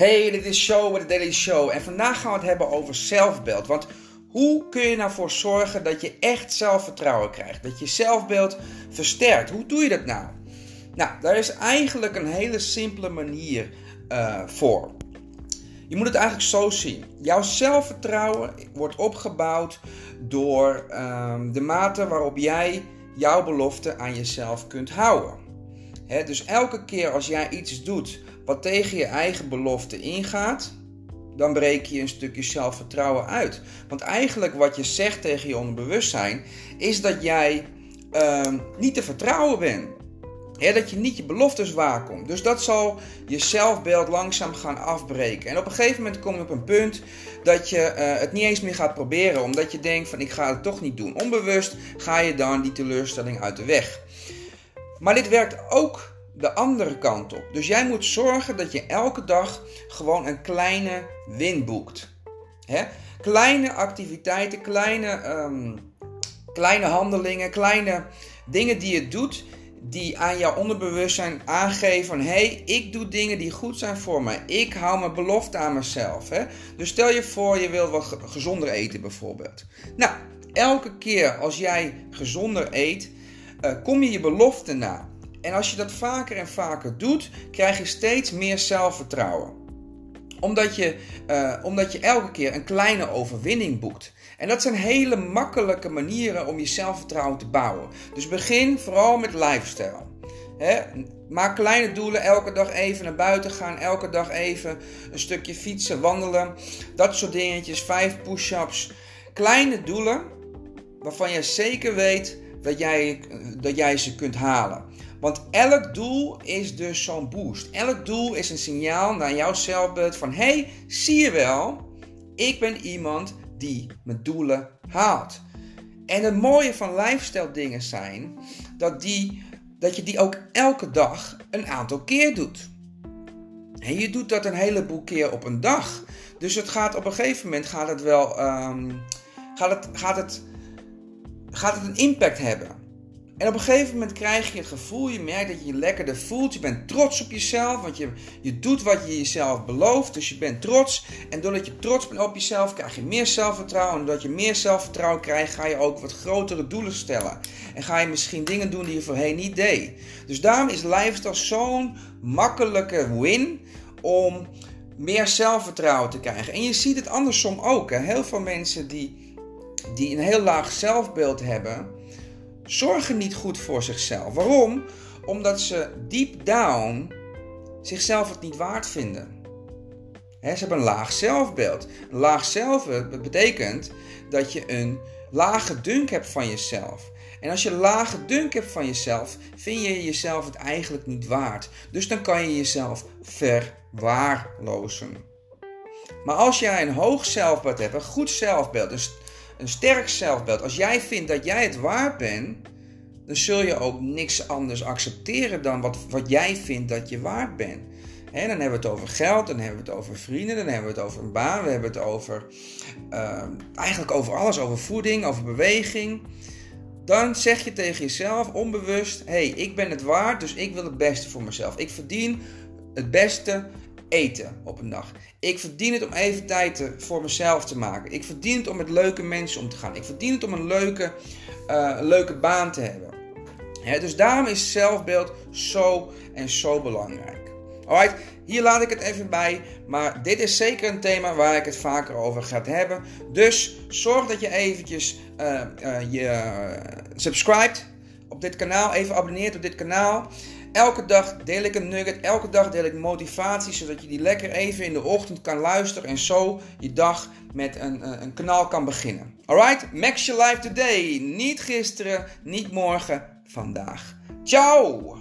Hey, dit is Show with the Daily Show. En vandaag gaan we het hebben over zelfbeeld. Want hoe kun je nou voor zorgen dat je echt zelfvertrouwen krijgt? Dat je zelfbeeld versterkt. Hoe doe je dat nou? Nou, daar is eigenlijk een hele simpele manier uh, voor. Je moet het eigenlijk zo zien. Jouw zelfvertrouwen wordt opgebouwd door um, de mate waarop jij jouw belofte aan jezelf kunt houden. Dus elke keer als jij iets doet wat tegen je eigen belofte ingaat, dan breek je een stukje zelfvertrouwen uit. Want eigenlijk wat je zegt tegen je onderbewustzijn is dat jij uh, niet te vertrouwen bent. dat je niet je beloftes waarkomt. Dus dat zal je zelfbeeld langzaam gaan afbreken. En op een gegeven moment kom je op een punt dat je uh, het niet eens meer gaat proberen. Omdat je denkt van ik ga het toch niet doen. Onbewust ga je dan die teleurstelling uit de weg. Maar dit werkt ook de andere kant op. Dus jij moet zorgen dat je elke dag gewoon een kleine win boekt. Hè? Kleine activiteiten, kleine, um, kleine handelingen, kleine dingen die je doet, die aan jouw onderbewustzijn aangeven van hé, hey, ik doe dingen die goed zijn voor mij. Ik hou mijn belofte aan mezelf. Hè? Dus stel je voor, je wilt wat gezonder eten bijvoorbeeld. Nou, elke keer als jij gezonder eet, uh, kom je je belofte na. En als je dat vaker en vaker doet, krijg je steeds meer zelfvertrouwen. Omdat je, uh, omdat je elke keer een kleine overwinning boekt. En dat zijn hele makkelijke manieren om je zelfvertrouwen te bouwen. Dus begin vooral met lifestyle. Maak kleine doelen, elke dag even naar buiten gaan, elke dag even een stukje fietsen, wandelen. Dat soort dingetjes, vijf push-ups. Kleine doelen waarvan je zeker weet dat jij, dat jij ze kunt halen. Want elk doel is dus zo'n boost. Elk doel is een signaal naar jouw zelfbeeld van: hey, zie je wel, ik ben iemand die mijn doelen haalt. En het mooie van lifestyle dingen zijn dat, die, dat je die ook elke dag een aantal keer doet. En je doet dat een heleboel keer op een dag. Dus het gaat op een gegeven moment gaat het wel um, gaat het, gaat het, gaat het een impact hebben. En op een gegeven moment krijg je het gevoel, je merkt dat je je lekkerder voelt. Je bent trots op jezelf, want je, je doet wat je jezelf belooft. Dus je bent trots. En doordat je trots bent op jezelf, krijg je meer zelfvertrouwen. En doordat je meer zelfvertrouwen krijgt, ga je ook wat grotere doelen stellen. En ga je misschien dingen doen die je voorheen niet deed. Dus daarom is lifestyle zo'n makkelijke win om meer zelfvertrouwen te krijgen. En je ziet het andersom ook. Hè? Heel veel mensen die, die een heel laag zelfbeeld hebben zorgen niet goed voor zichzelf. Waarom? Omdat ze deep down zichzelf het niet waard vinden. ze hebben een laag zelfbeeld. Een laag zelfbeeld betekent dat je een lage dunk hebt van jezelf. En als je een lage dunk hebt van jezelf, vind je jezelf het eigenlijk niet waard. Dus dan kan je jezelf verwaarlozen. Maar als jij een hoog zelfbeeld hebt, een goed zelfbeeld, een sterk zelfbeeld. Als jij vindt dat jij het waard bent, dan zul je ook niks anders accepteren dan wat, wat jij vindt dat je waard bent. dan hebben we het over geld, dan hebben we het over vrienden, dan hebben we het over een baan, we hebben het over uh, eigenlijk over alles, over voeding, over beweging. Dan zeg je tegen jezelf onbewust: hé, hey, ik ben het waard, dus ik wil het beste voor mezelf. Ik verdien het beste eten op een dag. Ik verdien het om even tijd voor mezelf te maken. Ik verdien het om met leuke mensen om te gaan. Ik verdien het om een leuke, uh, leuke baan te hebben. dus daarom is zelfbeeld zo en zo belangrijk. Alright, hier laat ik het even bij. Maar dit is zeker een thema waar ik het vaker over ga hebben. Dus zorg dat je eventjes uh, je subscribt op dit kanaal. Even abonneert op dit kanaal. Elke dag deel ik een nugget, elke dag deel ik motivatie, zodat je die lekker even in de ochtend kan luisteren en zo je dag met een, een kanaal kan beginnen. Alright, max your life today. Niet gisteren, niet morgen, vandaag. Ciao!